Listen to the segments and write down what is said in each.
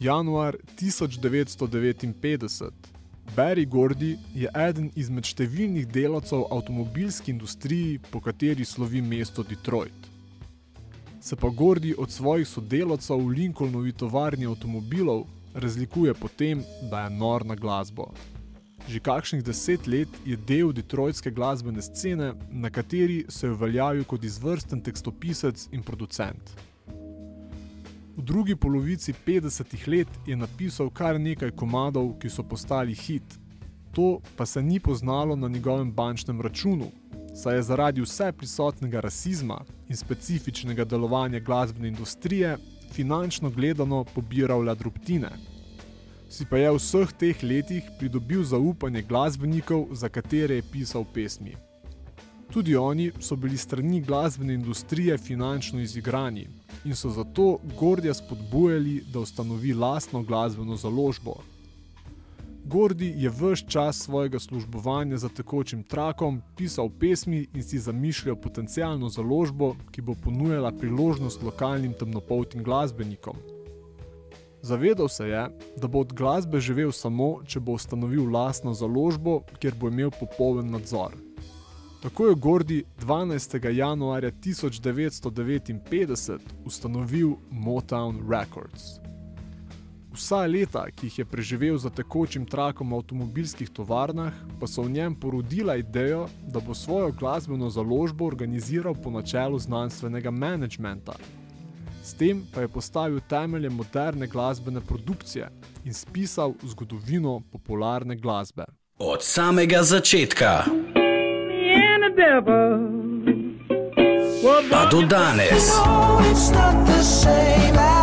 Januar 1959. Barry Gordy je eden izmed številnih delavcev avtomobilske industrije, po kateri slovi mesto Detroit. Se pa Gordy od svojih sodelavcev v Lincolnovi tovarni avtomobilov razlikuje po tem, da je nor na glasbo. Že kakšnih deset let je del detroitske glasbene scene, na kateri se je uveljavil kot izvrsten tekstopisec in producent. V drugi polovici 50-ih let je napisal kar nekaj komadov, ki so postali hit. To pa se ni poznalo na njegovem bančnem računu, saj je zaradi vse prisotnega rasizma in specifičnega delovanja glasbene industrije finančno gledano pobiral le drobtine si pa je v vseh teh letih pridobil zaupanje glasbenikov, za katere je pisal pesmi. Tudi oni so bili strani glasbene industrije finančno izigrani in so zato Gordija spodbujali, da ustanovi lastno glasbeno založbo. Gordi je vse čas svojega službovanja za tekočim trakom pisal pesmi in si zamišljal potencijalno založbo, ki bo ponujala priložnost lokalnim temnopoltim glasbenikom. Zavedal se je, da bo od glasbe živel samo, če bo ustanovil lastno založbo, kjer bo imel popoln nadzor. Tako je Gordi 12. januarja 1959 ustanovil Motown Records. Vsa leta, ki jih je preživel za tekočim trakom v avtomobilskih tovarnah, pa so v njem porodila idejo, da bo svojo glasbeno založbo organiziral po načelu znanstvenega menedžmenta, S tem pa je postavil temelje moderne glasbene produkcije in spisal zgodovino popularne glasbe. Od samega začetka pa do danes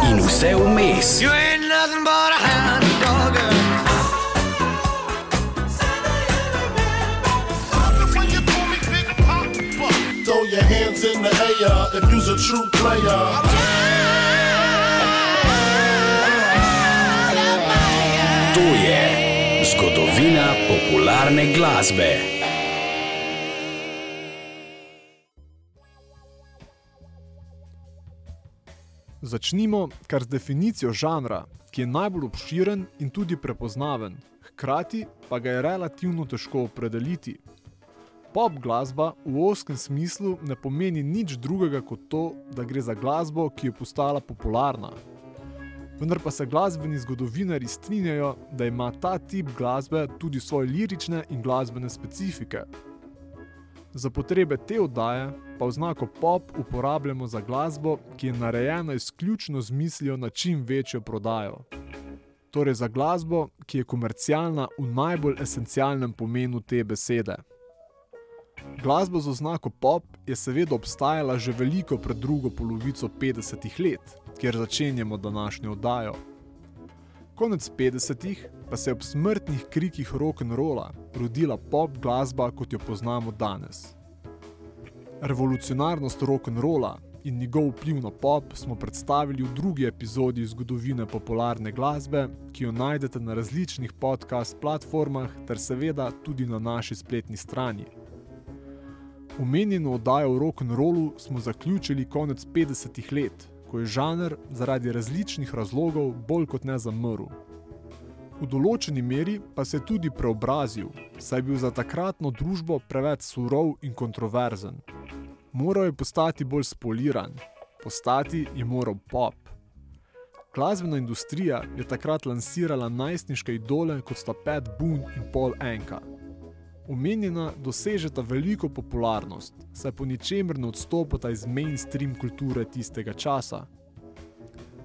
in vse vmes. Your hands in the air if you're a true player. To je zgodovina popularne glasbe. Začnimo kar z definicijo žanra, ki je najbolj obširen in tudi prepoznaven, hkrati pa ga je relativno težko opredeliti. Pop glasba v oskem smislu ne pomeni nič drugega kot to, da gre za glasbo, ki je postala popularna, vendar pa se glasbeni zgodovinari strinjajo, da ima ta tip glasbe tudi svoje lirične in glasbene specifike. Za potrebe te oddaje pa oznako pop uporabljamo za glasbo, ki je narejena izključno z mislijo na čim večjo prodajo. Torej za glasbo, ki je komercialna v najbolj esencialnem pomenu te besede. Glasba z oznako pop je seveda obstajala že veliko pred drugo polovico 50-ih let, kjer začenjamo današnjo oddajo. Konec 50-ih pa se je ob smrtnih krikih rock'n'rolla rodila pop glasba, kot jo poznamo danes. Revolucionarnost rock'n'rolla in njegov vpliv na pop smo predstavili v drugi epizodi zgodovine popularne glasbe, ki jo najdete na različnih podcast platformah ter seveda tudi na naši spletni strani. Omenjeno oddajo o rock'n'rollu smo zaključili konec 50-ih let, ko je žanr zaradi različnih razlogov bolj kot ne zamrl. V določeni meri pa se je tudi preobrazil, saj je bil za takratno družbo preveč surov in kontroverzen. Moral je postati bolj spoliran, postati je moral pop. Glasbena industrija je takrat lansirala najstniške idole kot sta Pat Boone in Paul Anka. Omenjena dosežeta veliko popularnost, saj po ničemer ne odstopata iz mainstream kulture tistega časa.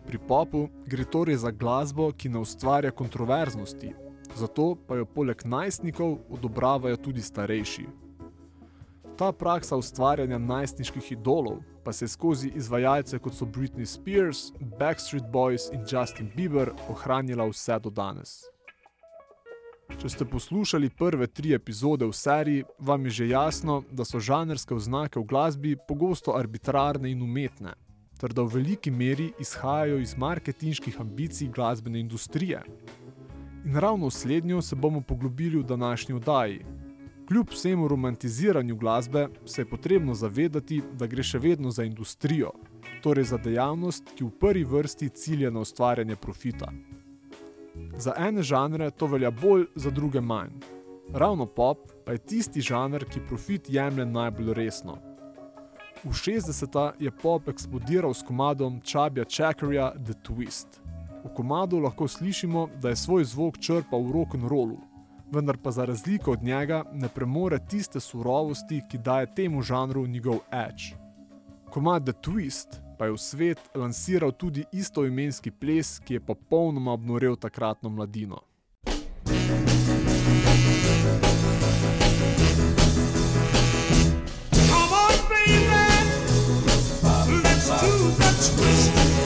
Pri popu gre torej za glasbo, ki ne ustvarja kontroverznosti, zato pa jo poleg najstnikov odobravajo tudi starejši. Ta praksa ustvarjanja najstniških idolov pa se skozi izvajalce kot so Britney Spears, Backstreet Boys in Justin Bieber ohranila vse do danes. Če ste poslušali prve tri epizode v seriji, vam je že jasno, da so žanrske oznake v glasbi pogosto arbitrarne in umetne, ter da v veliki meri izhajajo iz marketinških ambicij glasbene industrije. In ravno v slednjo se bomo poglobili v današnji oddaji. Kljub vsemu romantiziranju glasbe se je potrebno zavedati, da gre še vedno za industrijo, torej za dejavnost, ki v prvi vrsti cilja na ustvarjanje profita. Za ene žanre to velja bolj, za druge manj. Ravno pop pa je tisti žanr, ki profit jemlje najbolj resno. V 60-ta je pop eksplodiral s komadom Čabja Chackerja The Twist. V komadu lahko slišimo, da je svoj zvok črpal v rock'n'rollu, vendar pa za razliko od njega ne premore tiste surovosti, ki daje temu žanru njegov edge. Komad The Twist pa je v svet lansiral tudi istoimenski ples, ki je popolnoma obnorel takratno mladino. Come on, baby. Let's do the twist.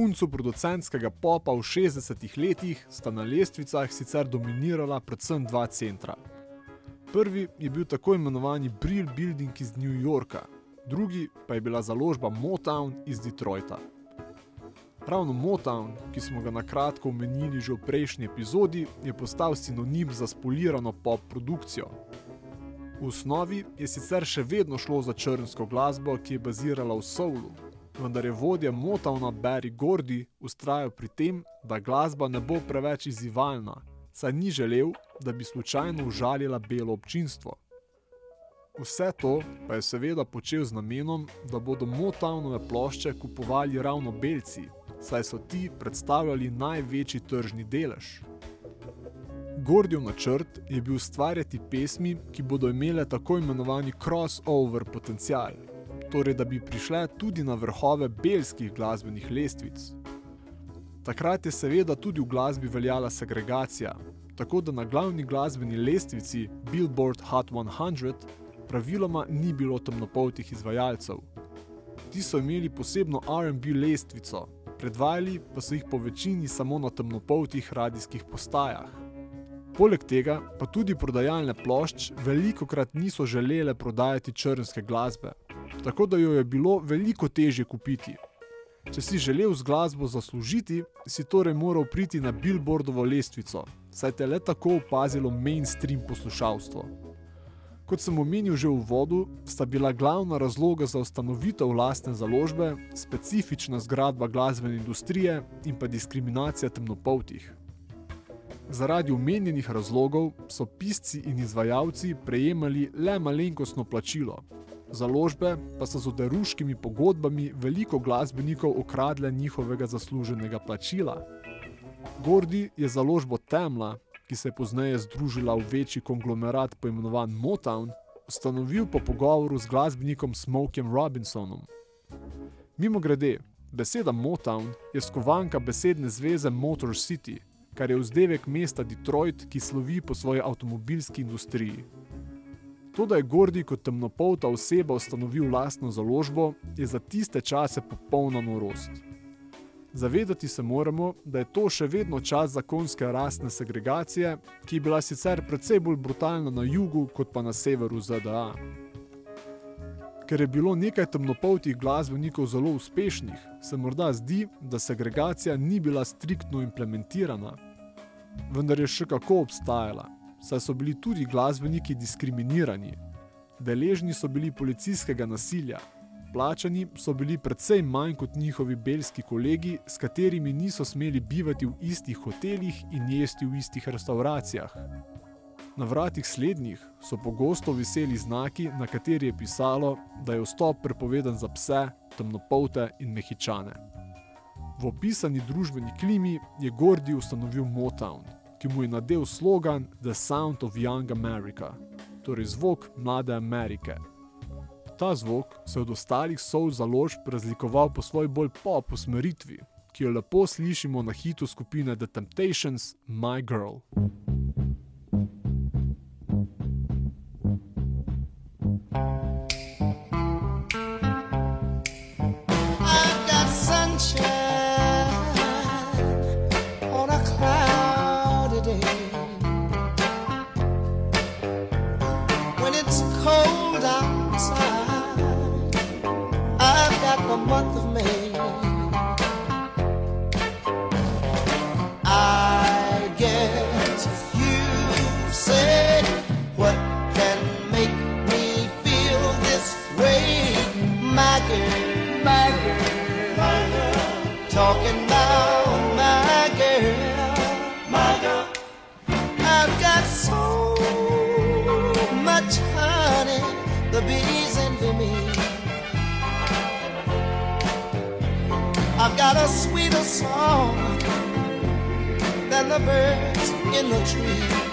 Vrhuncu producentskega popa v 60-ih letih sta na lestvicah sicer dominirala predvsem dva centra. Prvi je bil tako imenovani Brill Building iz New Yorka, drugi pa je bila založba Motown iz Detroita. Ravno Motown, ki smo ga na kratko omenili že v prejšnji epizodi, je postal sinonim za spolirano pop produkcijo. V osnovi je sicer še vedno šlo za črnsko glasbo, ki je bazirala v soulu, vendar je vodja Motowna Barry Gordy ustrajal pri tem, da glasba ne bo preveč izzivalna, saj ni želel, da bi slučajno užalila belo občinstvo. Vse to pa je seveda počel z namenom, da bodo Motownove plošče kupovali ravno belci, saj so ti predstavljali največji tržni delež. Gordijev načrt je bil ustvarjati pesmi, ki bodo imele tako imenovani crossover potencial, torej da bi prišle tudi na vrhove belskih glasbenih lestvic. Takrat je seveda tudi v glasbi veljala segregacija, tako da na glavni glasbeni lestvici Billboard Hot 100 praviloma ni bilo temnopoltih izvajalcev. Ti so imeli posebno RB lestvico, predvajali pa so jih po večini samo na temnopoltih radijskih postajah. Poleg tega pa tudi prodajalne plošč veliko krat niso želele prodajati črnske glasbe, tako da jo je bilo veliko težje kupiti. Če si želel z glasbo zaslužiti, si torej moral priti na Billboardovo lestvico, saj te le tako opazilo mainstream poslušalstvo. Kot sem omenil že v vodu, sta bila glavna razloga za ustanovitev lastne založbe specifična zgradba glasbene industrije in pa diskriminacija temnopoltih. Zaradi omenjenih razlogov so pisci in izvajalci prejemali le malenkostno plačilo. Založbe pa so z oderuškimi pogodbami veliko glasbenikov okradle njihovega zasluženega plačila. Gordi je založbo Temla, ki se je pozneje združila v večji konglomerat poimenovan Motown, ustanovil po pogovoru z glasbenikom Smokem Robinsonom. Mimo grede, beseda Motown je skovanka besedne zveze Motor City, kar je vzdevek mesta Detroit, ki slovi po svoji avtomobilski industriji. To, da je Gordi kot temnopolta oseba ustanovil lastno založbo, je za tiste čase popolna norost. Zavedati se moramo, da je to še vedno čas zakonske rasne segregacije, ki je bila sicer precej bolj brutalna na jugu kot pa na severu ZDA. Ker je bilo nekaj temnopoltih glasbenikov zelo uspešnih, se morda zdi, da segregacija ni bila striktno implementirana. Vendar je še kako obstajala, saj so bili tudi glasbeniki diskriminirani. Deležni so bili policijskega nasilja, plačani so bili precej manj kot njihovi belski kolegi, s katerimi niso smeli bivati v istih hotelih in jesti v istih restauracijah. Na vratih slednjih so pogosto viseli znaki, na kateri je pisalo, da je vstop prepovedan za pse, temnopolte in mehičane. V opisani družbeni klimi je Gordi ustanovil Motown, ki mu je nadel slogan The Sound of Young America, torej zvok mlade Amerike. Ta zvok se je od ostalih soul založb razlikoval po svoji bolj pop usmeritvi, ki jo lepo slišimo na hitu skupine The Temptations My Girl. Month of May. Birds in the trees.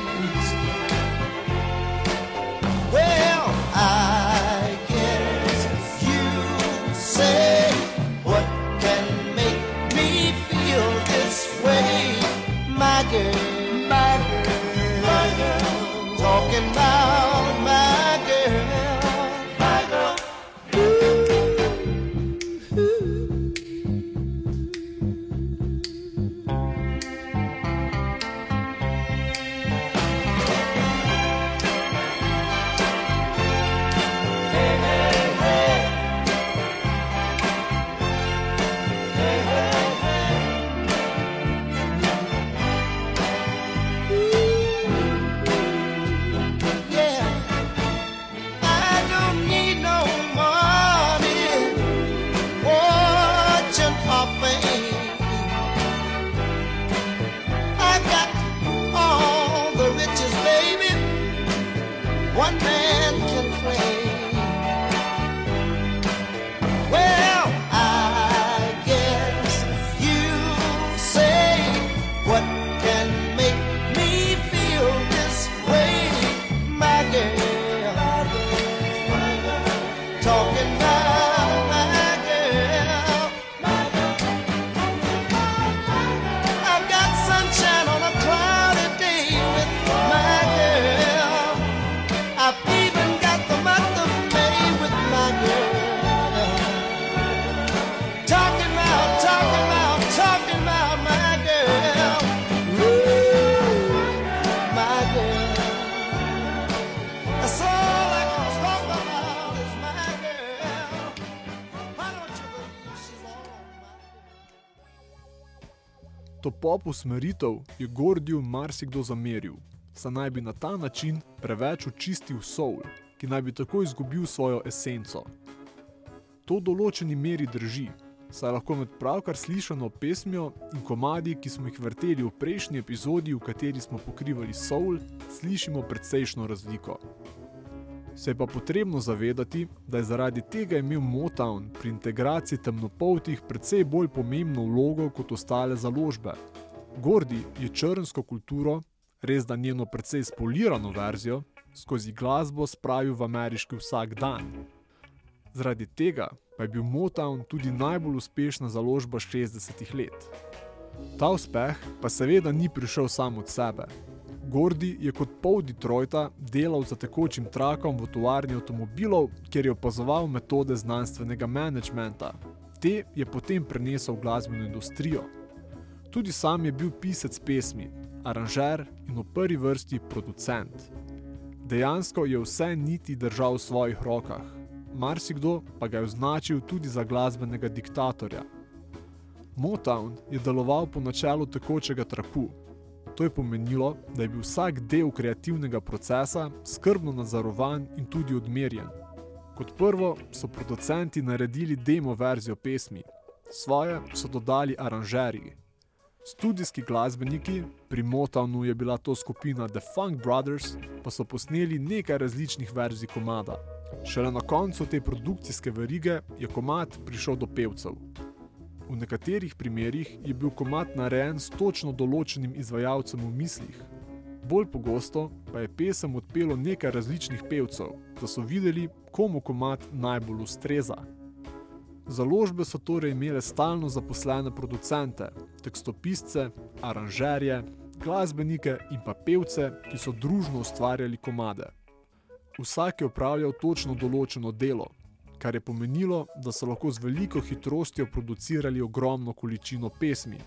Pop usmeritev je Gordiju marsikdo zameril, saj naj bi na ta način preveč očistil soul, ki naj bi tako izgubil svojo esenco. To v določeni meri drži, saj lahko med pravkar slišano pesmijo in komadi, ki smo jih vrteli v prejšnji epizodi, v kateri smo pokrivali soul, slišimo precejšno razliko. Se je pa potrebno zavedati, da je zaradi tega imel Motown pri integraciji temnopoltih precej bolj pomembno vlogo kot ostale založbe. Gordi je črnsko kulturo, res da njeno precej spolirano verzijo, skozi glasbo spravil v ameriški vsak dan. Zaradi tega pa je bil Motown tudi najbolj uspešna založba 60-ih let. Ta uspeh pa seveda ni prišel sam od sebe. Gordi je kot pol Detroita delal za tekočim trakom v tovarni avtomobilov, kjer je opazoval metode znanstvenega menedžmenta. Te je potem prenesel v glasbeno industrijo. Tudi sam je bil pisec pesmi, aranžer in v prvi vrsti producent. Dejansko je vse niti držal v svojih rokah, marsikdo pa ga je označil tudi za glasbenega diktatorja. Motown je deloval po načelu tekočega traku. To je pomenilo, da je bil vsak del kreativnega procesa skrbno nadzorovan in tudi odmerjen. Kot prvo so producenti naredili demo verzijo pesmi, svoje so dodali aranžerji. Studijski glasbeniki, pri Motownu je bila to skupina The Funk Brothers, pa so posneli nekaj različnih verzij komada. Šele na koncu te produkcijske verige je komad prišel do pevcev. V nekaterih primerjih je bil komad narejen s točno določenim izvajalcem v mislih. Bolj pogosto pa je pesem odpelo nekaj različnih pevcev, da so videli, komu komad najbolj ustreza. Založbe so torej imele stalno zaposlene producente, tekstopisce, aranžerje, glasbenike in pa pevce, ki so družno ustvarjali komade. Vsak je upravljal točno določeno delo, kar je pomenilo, da so lahko z veliko hitrostjo producirali ogromno količino pesmi.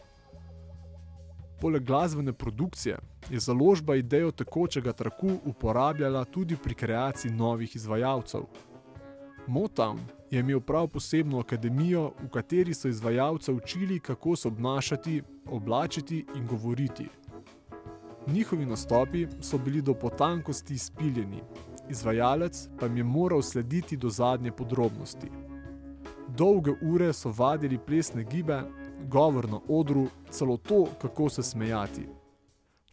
Poleg glasbene produkcije je založba idejo tekočega traku uporabljala tudi pri kreaciji novih izvajalcev. Motown je imel prav posebno akademijo, v kateri so izvajalce učili, kako se obnašati, oblačiti in govoriti. Njihovi nastopi so bili do potankosti izpiljeni, izvajalec pa jim je moral slediti do zadnje podrobnosti. Dolge ure so vadili plesne gibe, govor na odru, celo to, kako se smejati.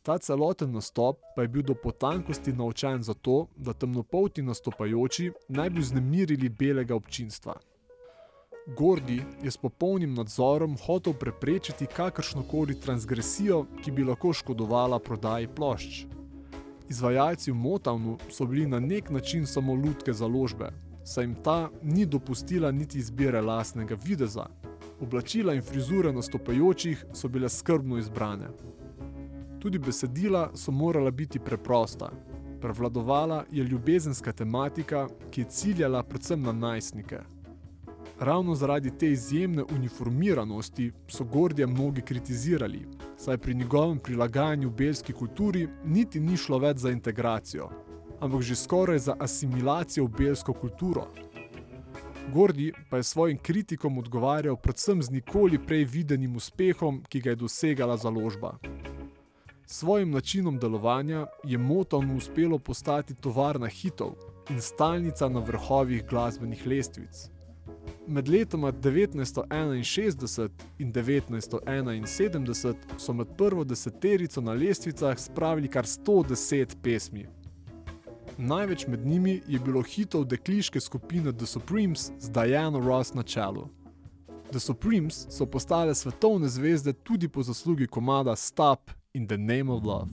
Ta celoten nastop pa je bil do potankosti naučen zato, da temnopolti nastopajoči naj bi znemirili belega občinstva. Gordi je s popolnim nadzorom hotel preprečiti kakršnokoli transgresijo, ki bi lahko škodovala prodaji plošč. Izvajalci v Motownu so bili na nek način samo lutke založbe, saj jim ta ni dopustila niti izbire lastnega videza. Oblačila in frizure nastopajočih so bile skrbno izbrane. Tudi besedila so morala biti preprosta. Prevladovala je ljubezenska tematika, ki je ciljala predvsem na najstnike. Ravno zaradi te izjemne uniformiranosti so Gordija mnogi kritizirali, saj pri njegovem prilagajanju belski kulturi niti ni šlo več za integracijo, ampak že skoraj za asimilacijo v belsko kulturo. Gordi pa je svojim kritikom odgovarjal predvsem z nikoli prej videnim uspehom, ki ga je dosegala založba. S svojim načinom delovanja je Motown uspelo postati tovarna hitov in stalnica na vrhovih glasbenih lestvic. Med letoma 1961 in 1971 so med prvo deseterico na lestvicah spravili kar 110 pesmi. Največ med njimi je bilo hitov dekliške skupine The Supremes z Diana Ross na čelu. The Supremes so postale svetovne zvezde tudi po zaslugi komada Stop in the Name of Love.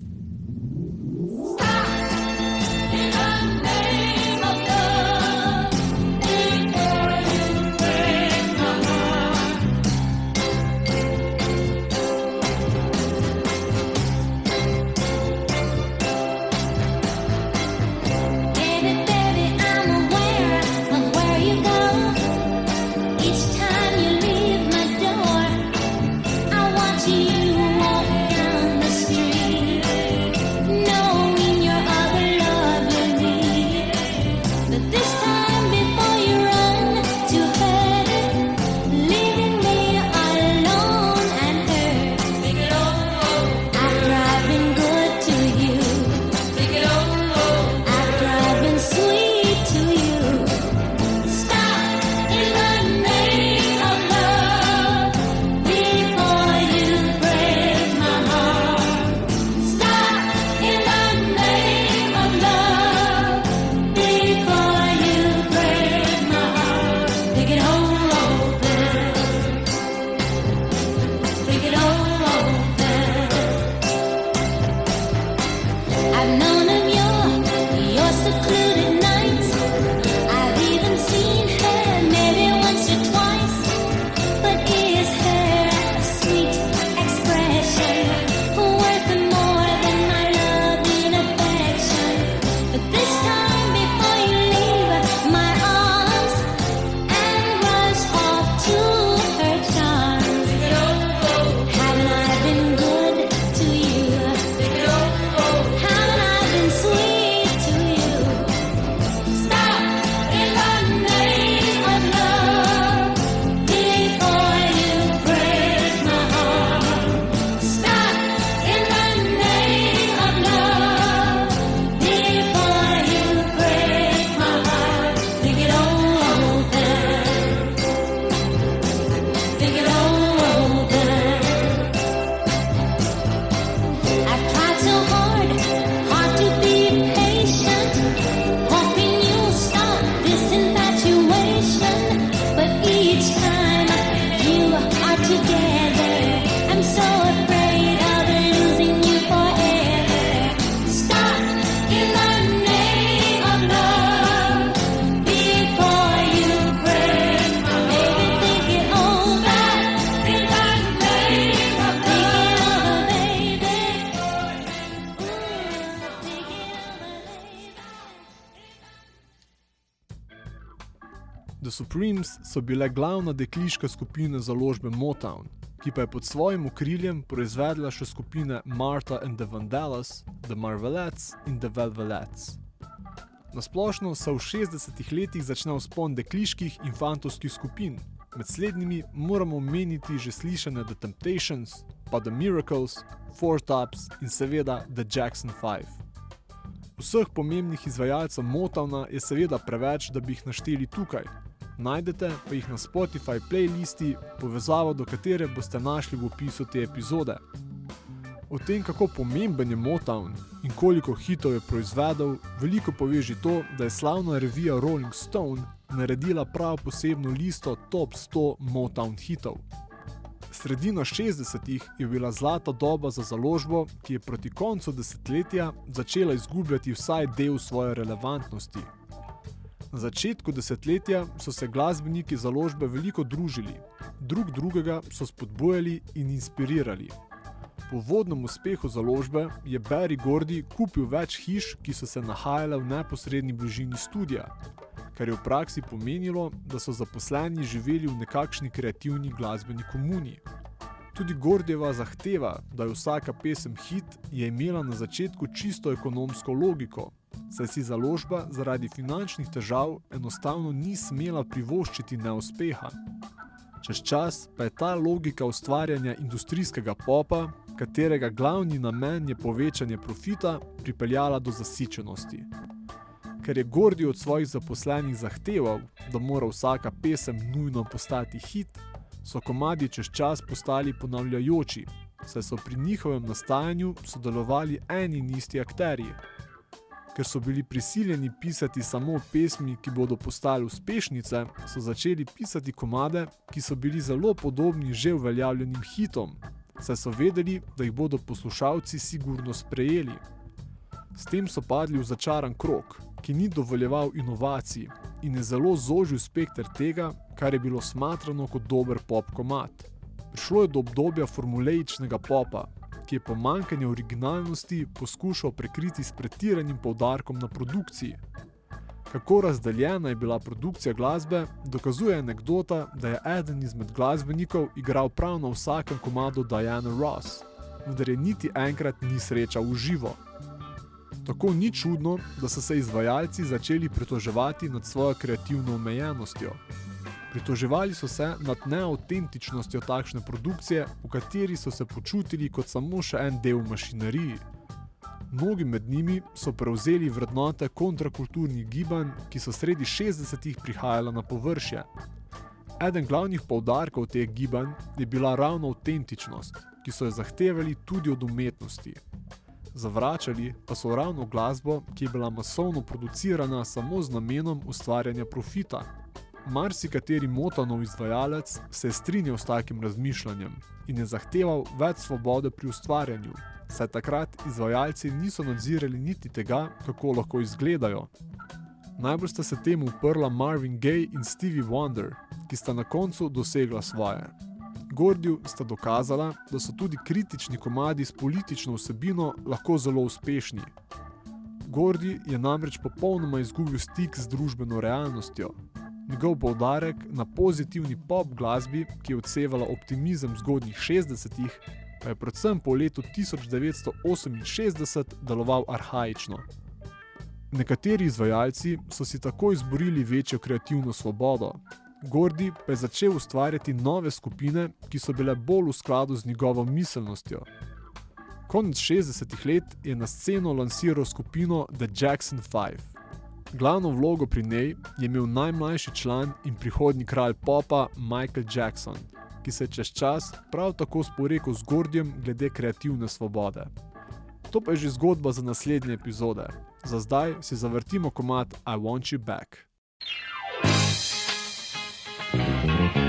Baby, so bile glavna dekliška skupina založbe Motown, ki pa je pod svojim okriljem proizvedla še skupine Martha and the Vandellas, The Marvelettes in The Velvelettes. Nasplošno se v 60-ih letih začne vzpon dekliških in fantovskih skupin. Med slednjimi moramo omeniti že slišane The Temptations, pa The Miracles, Four Tops in seveda The Jackson 5. Vseh pomembnih izvajalcev Motowna je seveda preveč, da bi jih našteli tukaj. Najdete pa jih na Spotify playlisti, povezavo do katere boste našli v opisu te epizode. O tem, kako pomemben je Motown in koliko hitov je proizvedel, veliko pove že to, da je slavna revija Rolling Stone naredila prav posebno listo top 100 Motown hitov. Sredina 60-ih je bila zlata doba za založbo, ki je proti koncu desetletja začela izgubljati vsaj del svoje relevantnosti. Na začetku desetletja so se glasbeniki založbe veliko družili, drug drugega so spodbujali in inspirirali. Po vodnem uspehu založbe je Barry Gordy kupil več hiš, ki so se nahajale v neposrednji bližini studia, kar je v praksi pomenilo, da so zaposleni živeli v nekakšni kreativni glasbeni komuni. Tudi Gordjeva zahteva, da je vsaka pesem hit, je imela na začetku čisto ekonomsko logiko, saj si založba zaradi finančnih težav enostavno ni smela privoščiti neuspeha. Čez čas pa je ta logika ustvarjanja industrijskega popa, katerega glavni namen je povečanje profita, pripeljala do zasičenosti. Ker je Gordi od svojih zaposlenih zahteval, da mora vsaka pesem nujno postati hit, so komadi čez čas postali ponavljajoči, saj so pri njihovem nastajanju sodelovali eni in isti akterji. Ker so bili prisiljeni pisati samo pesmi, ki bodo postale uspešnice, so začeli pisati komade, ki so bili zelo podobni že uveljavljenim hitom, saj so vedeli, da jih bodo poslušalci sigurno sprejeli. S tem so padli v začaran krok, ki ni dovoljeval inovacij in je zelo zožil spekter tega, kar je bilo smatrano kot dober pop komad. Prišlo je do obdobja formulaičnega popa, ki je pomankanje originalnosti poskušal prekriti s pretiranim poudarkom na produkciji. Kako razdeljena je bila produkcija glasbe, dokazuje anekdota, da je eden izmed glasbenikov igral prav na vsakem komadu Diana Ross, vendar je niti enkrat ni srečal v živo. Tako ni čudno, da so se izvajalci začeli pritoževati nad svojo kreativno omejenostjo. Pritoževali so se nad neautentičnostjo takšne produkcije, v kateri so se počutili kot samo še en del mašineriji. Mnogi med njimi so prevzeli vrednote kontrakulturnih gibanj, ki so sredi 60-ih prihajala na površje. Eden glavnih poudarkov teh gibanj je bila ravno autentičnost, ki so jo zahtevali tudi od umetnosti. Zavračali pa so ravno glasbo, ki je bila masovno producirana samo z namenom ustvarjanja profita. Marsikateri motanov izvajalec se je strinjal s takim razmišljanjem in je zahteval več svobode pri ustvarjanju, saj takrat izvajalci niso nadzirali niti tega, kako lahko izgledajo. Najbolj sta se temu uprla Marvin Gaye in Stevie Wonder, ki sta na koncu dosegla svoje. Gordiju sta dokazala, da so tudi kritični komadi s politično vsebino lahko zelo uspešni. Gordi je namreč popolnoma izgubil stik z družbeno realnostjo. Njegov poudarek na pozitivni pop glasbi, ki je odsevala optimizem zgodnjih 60-ih, pa je predvsem po letu 1968 deloval arhaično. Nekateri izvajalci so si tako izborili večjo kreativno svobodo. Gordi pa je začel ustvarjati nove skupine, ki so bile bolj v skladu z njegovo miselnostjo. Konec 60-ih let je na sceno lansiral skupino The Jackson 5. Glavno vlogo pri njej je imel najmlajši član in prihodnji kralj popa Michael Jackson, ki se je čez čas prav tako sporekel z Gordijem glede kreativne svobode. To pa je že zgodba za naslednje epizode. Za zdaj si zavrtimo komat I Want You Back. Let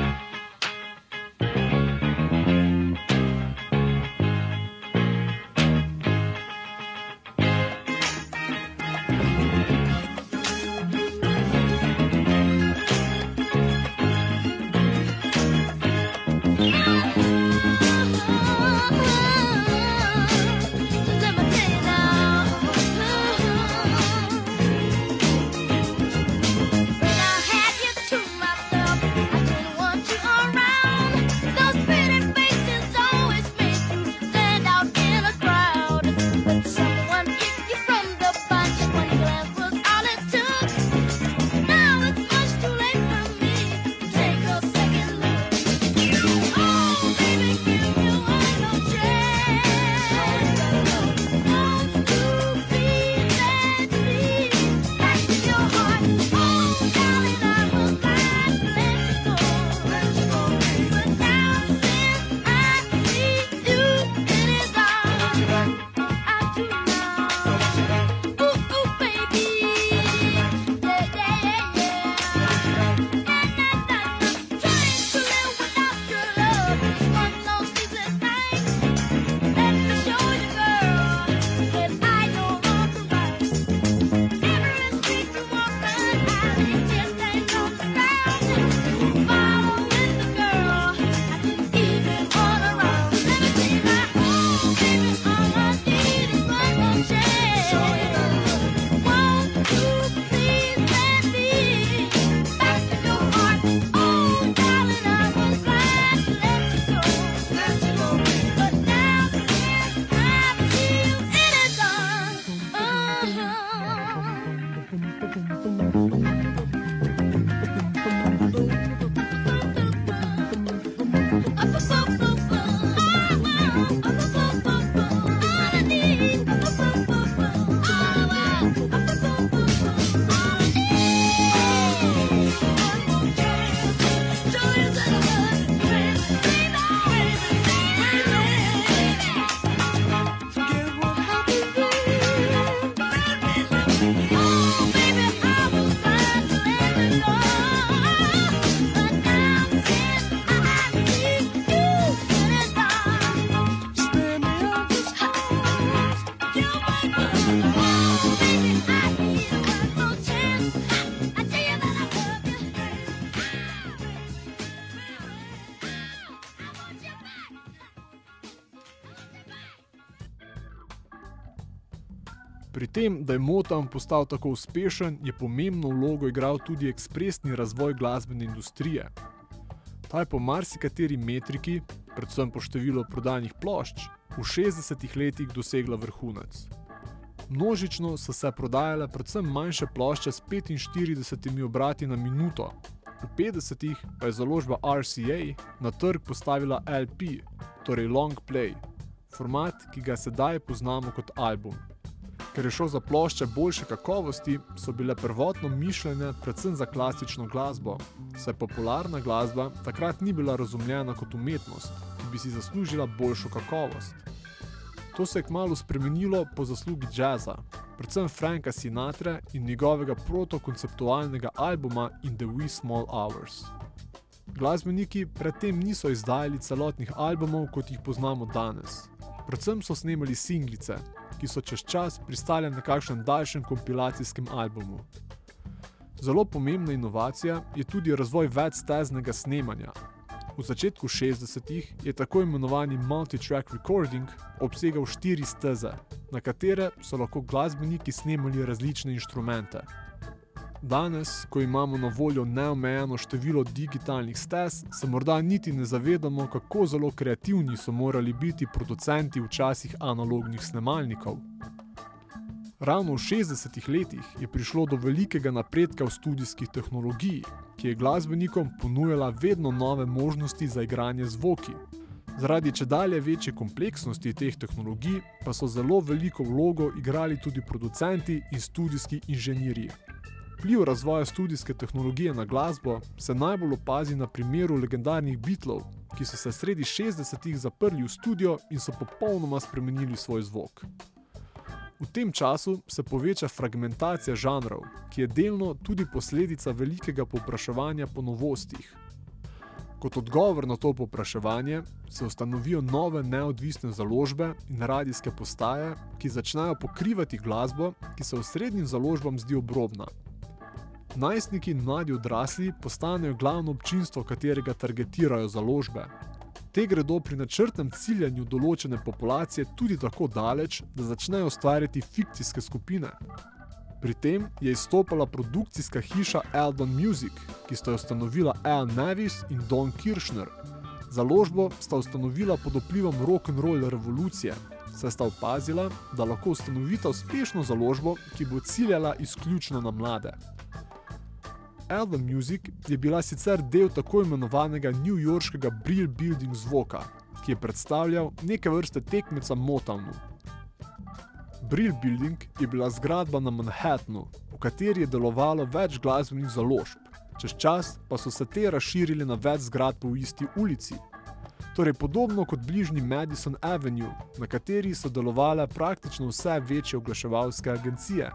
je Motown postal tako uspešen, je pomembno vlogo igral tudi ekspresni razvoj glasbene industrije. Ta je po marsikateri metriki, predvsem po številu prodanih plošč, v 60-ih letih dosegla vrhunec. Množično so se prodajale predvsem manjše plošče s 45 obrati na minuto. V 50-ih pa je založba RCA na trg postavila LP, torej long play, format, ki ga sedaj poznamo kot album. Ker je šlo za plošče boljše kakovosti, so bile prvotno mišljene predvsem za klasično glasbo, saj popularna glasba takrat ni bila razumljena kot umetnost, ki bi si zaslužila boljšo kakovost. To se je kmalo spremenilo po zaslugi jazza, predvsem Franka Sinatra in njegovega protokonceptualnega albuma In the Wee Small Hours. Glasbeniki predtem niso izdajali celotnih albumov, kot jih poznamo danes. Predvsem so snemali singlice, ki so čez čas pristale na kakšnem daljšem kompilacijskem albumu. Zelo pomembna inovacija je tudi razvoj večsteznega snemanja. V začetku 60-ih je tako imenovani multi-track recording obsegal štiri steze, na katere so lahko glasbeniki snemali različne inštrumente. Danes, ko imamo na voljo neomejeno število digitalnih stez, se morda niti ne zavedamo, kako zelo kreativni so morali biti producenti včasih analognih snemalnikov. Ravno v 60-ih letih je prišlo do velikega napredka v studijskih tehnologiji, ki je glasbenikom ponujala vedno nove možnosti za igranje zvoki. Zaradi če dalje večje kompleksnosti teh tehnologij pa so zelo veliko vlogo igrali tudi producenti in studijski inženirji. Vpliv razvoja studijske tehnologije na glasbo se najbolj opazi na primeru legendarnih Beatlov, ki so se sredi 60-ih zaprli v studio in so popolnoma spremenili svoj zvok. V tem času se poveča fragmentacija žanrov, ki je delno tudi posledica velikega povpraševanja po novostih. Kot odgovor na to povpraševanje se ustanovijo nove neodvisne založbe in radijske postaje, ki začnejo pokrivati glasbo, ki se osrednjim založbam zdi obrobna. Najstniki in mladi odrasli postanejo glavno občinstvo, katerega targetirajo založbe. Te gredo pri načrtnem ciljanju določene populacije tudi tako daleč, da začnejo ustvarjati fikcijske skupine. Pri tem je izstopala produkcijska hiša Eldon Music, ki sta jo ustanovila Al Nevis in Don Kiršner. Založbo sta ustanovila pod vplivom rock'n'roll revolucije, saj sta opazila, da lahko ustanovita uspešno založbo, ki bo ciljala izključno na mlade. Album Music je bila sicer del tako imenovanega newyorškega Brill Building zvoka, ki je predstavljal neke vrste tekmeca Motownu. Brill Building je bila zgradba na Manhattnu, v kateri je delovalo več glasbenih založb, čez čas pa so se te razširili na več zgradb v isti ulici. Torej podobno kot bližnji Madison Avenue, na kateri so delovale praktično vse večje oglaševalske agencije.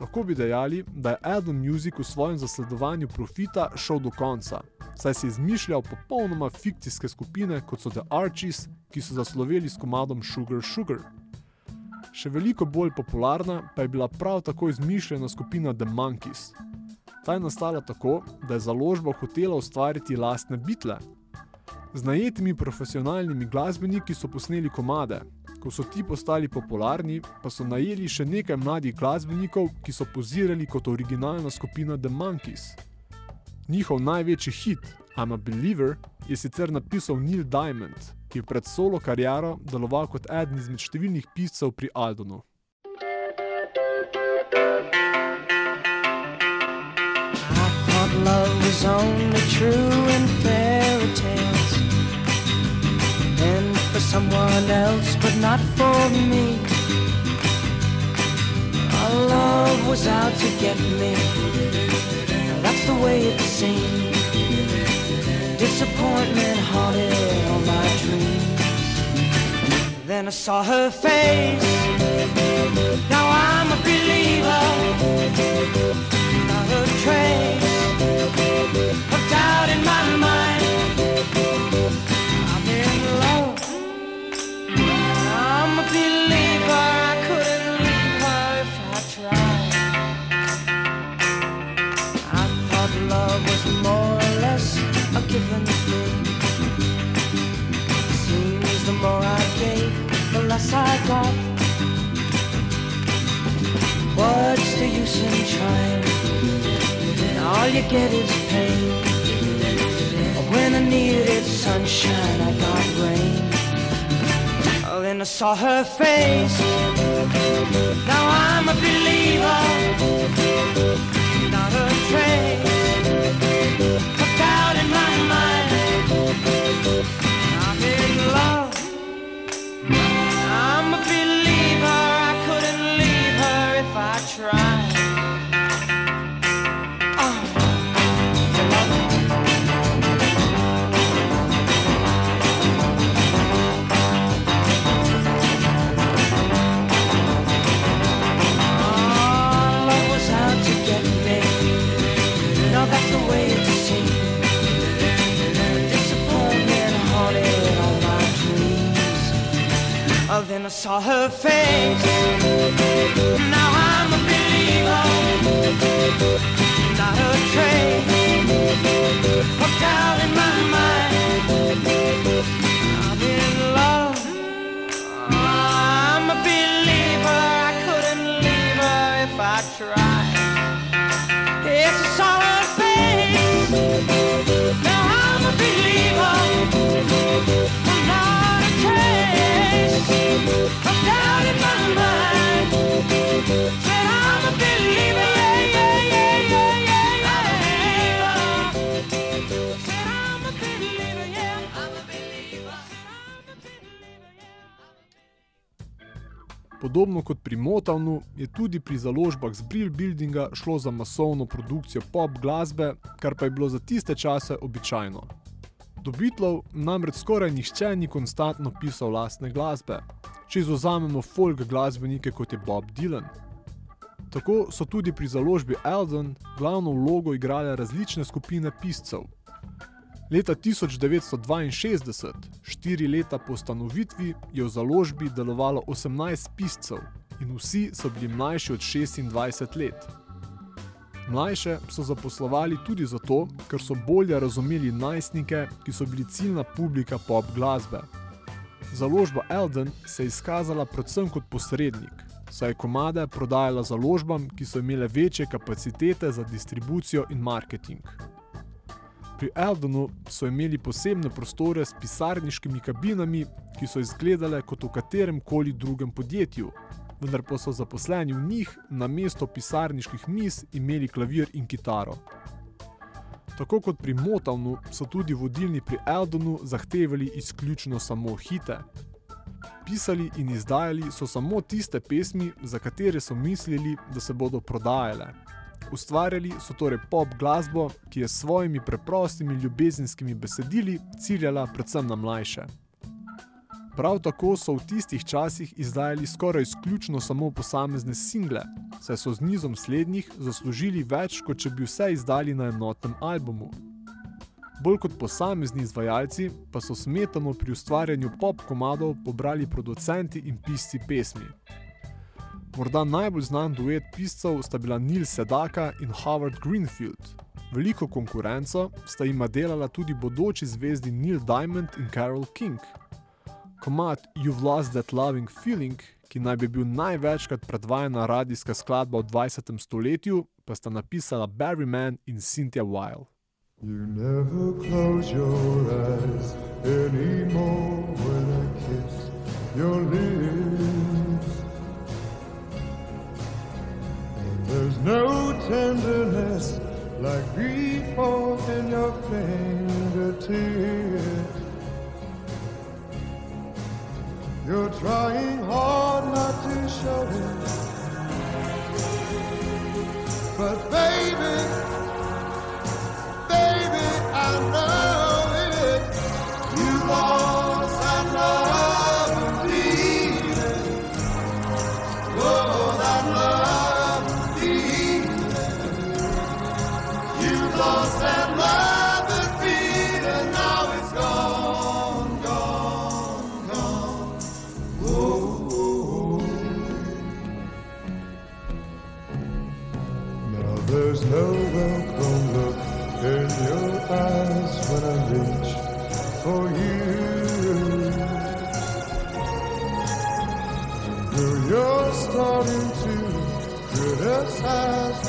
Lahko bi dejali, da je Adam Music v svojem zasledovanju profita šel do konca, saj si je izmišljal popolnoma fikcijske skupine, kot so The Archies, ki so zasloveli s komadom Sugar Sugar. Še veliko bolj popularna pa je bila prav tako izmišljena skupina The Monkeys. Ta je nastala tako, da je založba hotela ustvariti lastne bitle. Z najetimi profesionalnimi glasbeniki so posneli komade, Ko so ti postali popularni, pa so najeli še nekaj mladih glasbenikov, ki so pozirali kot originalna skupina The Monkeys. Njihov največji hit, I'm a Believer, je sicer napisal Neil Diamond, ki je pred solo kariero deloval kot eden izmed številnih piscev pri Aldonu. I thought love was only true in fairy someone else, but not for me. Our love was out to get me. That's the way it seemed. Disappointment haunted all my dreams. Then I saw her face. Now I'm a believer not a trace of doubt in my mind. The I gave, the less I got. use in trying. All you get is pain. When I needed sunshine, I got rain. Oh, then I saw her face. Now I'm a believer. Not a trace of doubt in my mind. Motownu je tudi pri založbah z Brill Buildinga šlo za masovno produkcijo pop glasbe, kar pa je bilo za tiste čase običajno. Do Beatlov namreč skoraj nihče ni konstantno pisal lastne glasbe, če izuzamemo folk glasbenike kot je Bob Dylan. Tako so tudi pri založbi Eldon glavno vlogo igrale različne skupine piscev. Leta 1962, štiri leta po ustanovitvi, je v založbi delovalo 18 piscev in vsi so bili mlajši od 26 let. Mlajše so zaposlovali tudi zato, ker so bolje razumeli najstnike, ki so bili ciljna publika pop glasbe. Založba Eldon se je izkazala predvsem kot posrednik, saj je komade prodajala založbam, ki so imele večje kapacitete za distribucijo in marketing. Pri Eldonu so imeli posebne prostore s pisarniškimi kabinami, ki so izgledale kot v katerem koli drugem podjetju, vendar pa so zaposleni v njih na mesto pisarniških miz imeli klavir in kitaro. Tako kot pri Motownu so tudi vodilni pri Eldonu zahtevali izključno samo hite. Pisali in izdajali so samo tiste pesmi, za katere so mislili, da se bodo prodajale. Ustvarjali so torej pop glasbo, ki je s svojimi preprostimi ljubezenskimi besedili ciljala predvsem na mlajše. Prav tako so v tistih časih izdajali skoraj izključno samo posamezne single, saj so z nizom slednjih zaslužili več, kot če bi vse izdali na enotnem albumu. Bolj kot posamezni izvajalci pa so smetano pri ustvarjanju pop komadov pobrali producenti in pisci pesmi. Morda najbolj znan duet piscev sta bila Neil Sedaka in Howard Greenfield. Veliko konkurenco sta jima delala tudi bodoči zvezdi Neil Diamond in Carol King. Komad You've Lost That Loving Feeling, ki naj bi bil največkrat predvajana radijska skladba v 20. stoletju, pa sta napisala Barry Mann in Cynthia Weil. You never close your eyes anymore when I kiss your lips. And there's no tenderness like before in your fingertips. You're trying hard not to show it. But baby, baby, I know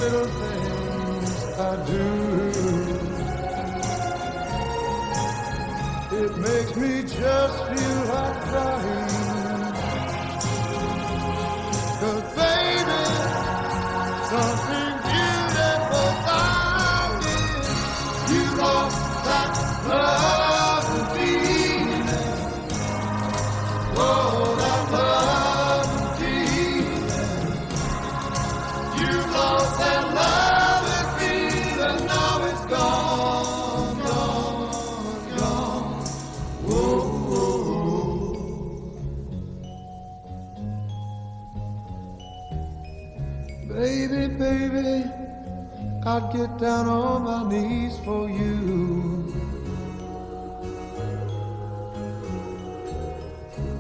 little things I do. It makes me just feel like crying. Get down on my knees for you.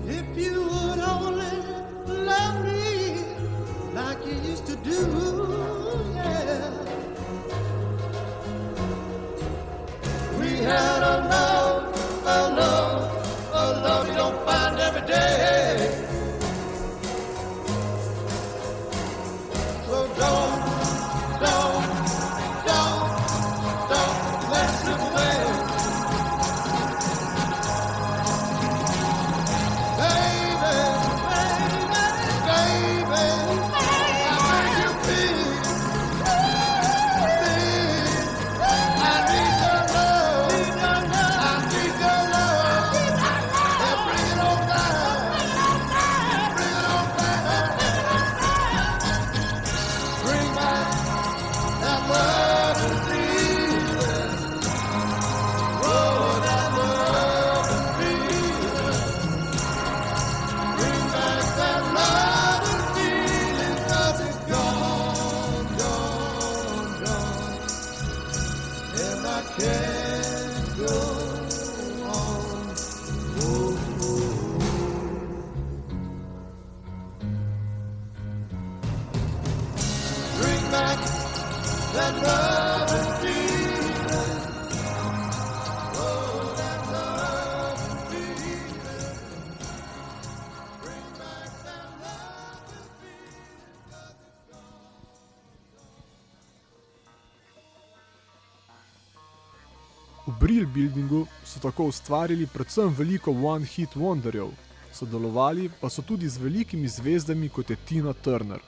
If you would only love me like you used to do, yeah. We had a love, a love, a love you don't find every day. So tako ustvarili predvsem veliko one-hit wonderjev, sodelovali pa so tudi z velikimi zvezdami kot je Tina Turner.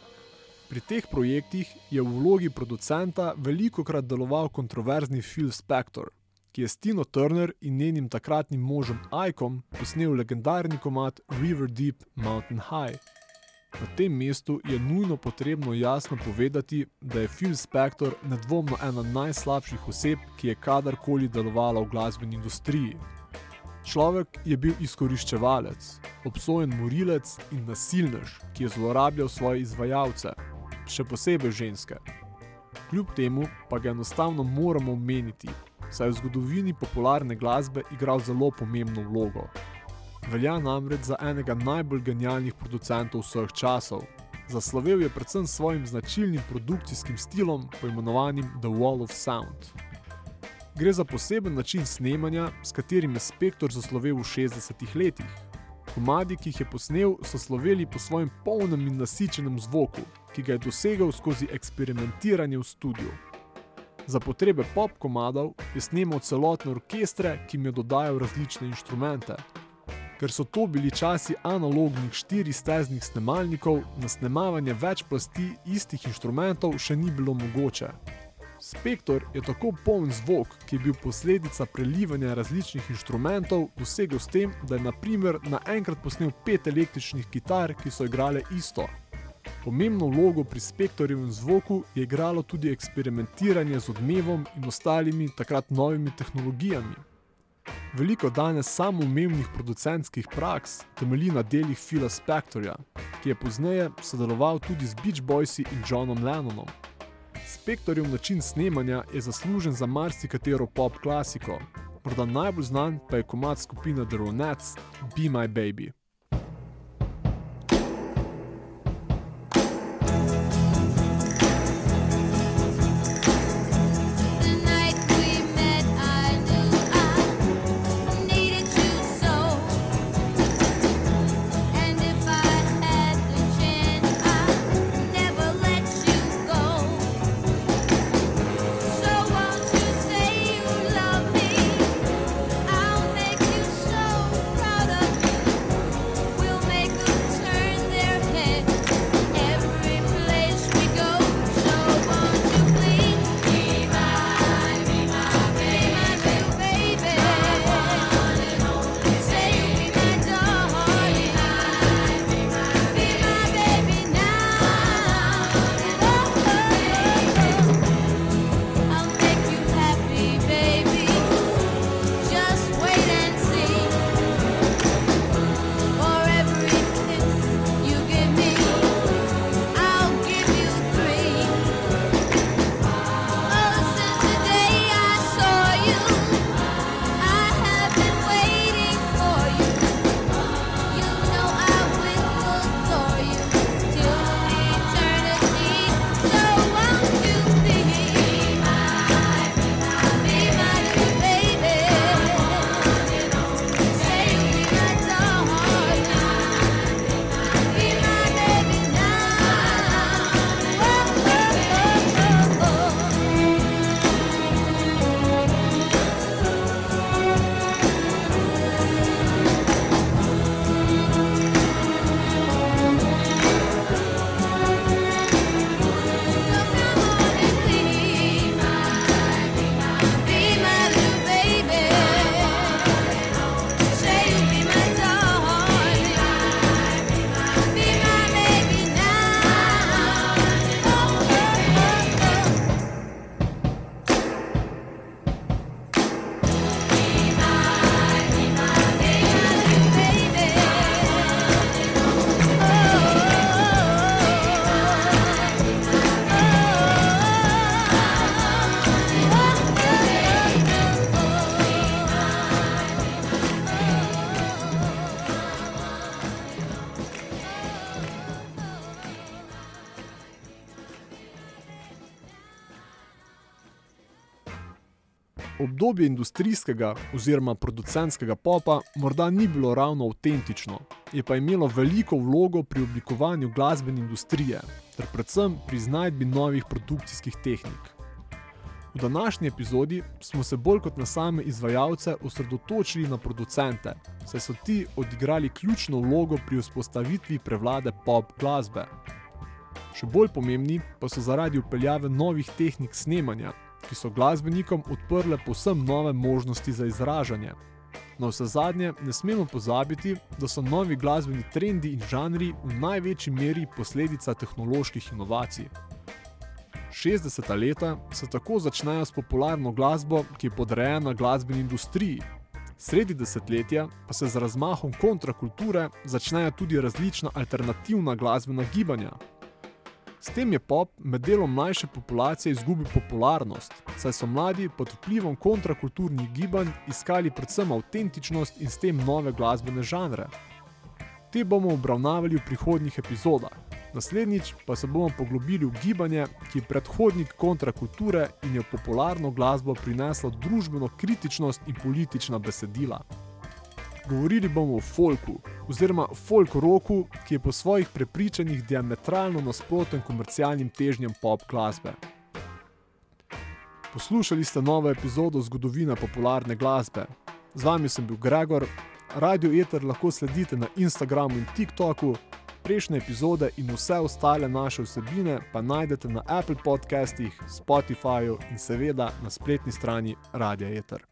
Pri teh projektih je v vlogi producenta veliko krat deloval kontroverzni Phil Spector, ki je s Tino Turner in njenim takratnim možem Aikom posnel legendarni komat River Deep Mountain High. Na tem mestu je nujno potrebno jasno povedati, da je Phil Spector nedvomno ena najslabših oseb, ki je kadarkoli delovala v glasbeni industriji. Človek je bil izkoriščevalec, obsojen morilec in nasilnež, ki je zlorabljal svoje izvajalce, še posebej ženske. Kljub temu pa ga enostavno moramo omeniti, saj je v zgodovini popularne glasbe igral zelo pomembno vlogo. Velja namreč za enega najbolj genialnih producentov vseh časov. Zaslovel je predvsem s svojim značilnim produkcijskim stilom, poimenovanim The Wall of Sound. Gre za poseben način snemanja, s katerim je Spektor zaslovel v 60-ih letih. Komadi, ki jih je posnel, so sloveli po svojem polnem in nasičenem zvoku, ki ga je dosegel skozi eksperimentiranje v studiu. Za potrebe pop komadov je snemal celotne orkestre, ki jim je dodajal različne inštrumente. Ker so to bili časi analognih štiristeznih snemalnikov, na snemavanje več plasti istih inštrumentov še ni bilo mogoče. Spektor je tako poln zvok, ki je bil posledica prelivanja različnih inštrumentov, dosegel s tem, da je naprimer naenkrat posnel pet električnih kitar, ki so igrale isto. Pomembno vlogo pri Spektorjevem zvoku je igralo tudi eksperimentiranje z odmevom in ostalimi takrat novimi tehnologijami. Veliko danes samoumevnih producentskih praks temelji na delih Phila Spectorja, ki je pozneje sodeloval tudi z Beach Boysi in Johnom Lennonom. Spektorjev način snemanja je zaslužen za marsikatero pop klasiko, morda najbolj znan pa je komad skupine The Ronettes Be My Baby. Obdobje industrijskega oziroma producentskega popa morda ni bilo ravno avtentično, je pa imelo veliko vlogo pri oblikovanju glasbene industrije ter predvsem pri iznajdbi novih produkcijskih tehnik. V današnji epizodi smo se bolj kot na same izvajalce osredotočili na producente, saj so ti odigrali ključno vlogo pri vzpostavitvi prevlade pop glasbe. Še bolj pomembni pa so zaradi upeljave novih tehnik snemanja, ki so glasbenikom odprle povsem nove možnosti za izražanje. Na vse zadnje ne smemo pozabiti, da so novi glasbeni trendi in žanri v največji meri posledica tehnoloških inovacij. 60. leta se tako začnejo s popularno glasbo, ki je podrejena glasbeni industriji. Sredi desetletja pa se z razmahom kontrakulture začnejo tudi različna alternativna glasbena gibanja. S tem je pop med delom mlajše populacije izgubil popularnost, saj so mladi pod vplivom kontrakulturnih gibanj iskali predvsem avtentičnost in s tem nove glasbene žanre. Te bomo obravnavali v prihodnjih epizodah. Naslednjič pa se bomo poglobili v gibanje, ki je predhodnik kontrakulture in je v popularno glasbo prineslo družbeno kritičnost in politična besedila. Govorili bomo o folku, oziroma folk roku, ki je po svojih prepričanjih diametralno nasproten komercialnim težnjam pop glasbe. Poslušali ste novo epizodo zgodovine popularne glasbe. Z vami sem bil Gregor, Radio Eter lahko sledite na Instagramu in TikToku, prejšnje epizode in vse ostale naše vsebine pa najdete na Apple podcastih, Spotifyju in seveda na spletni strani Radia Eter.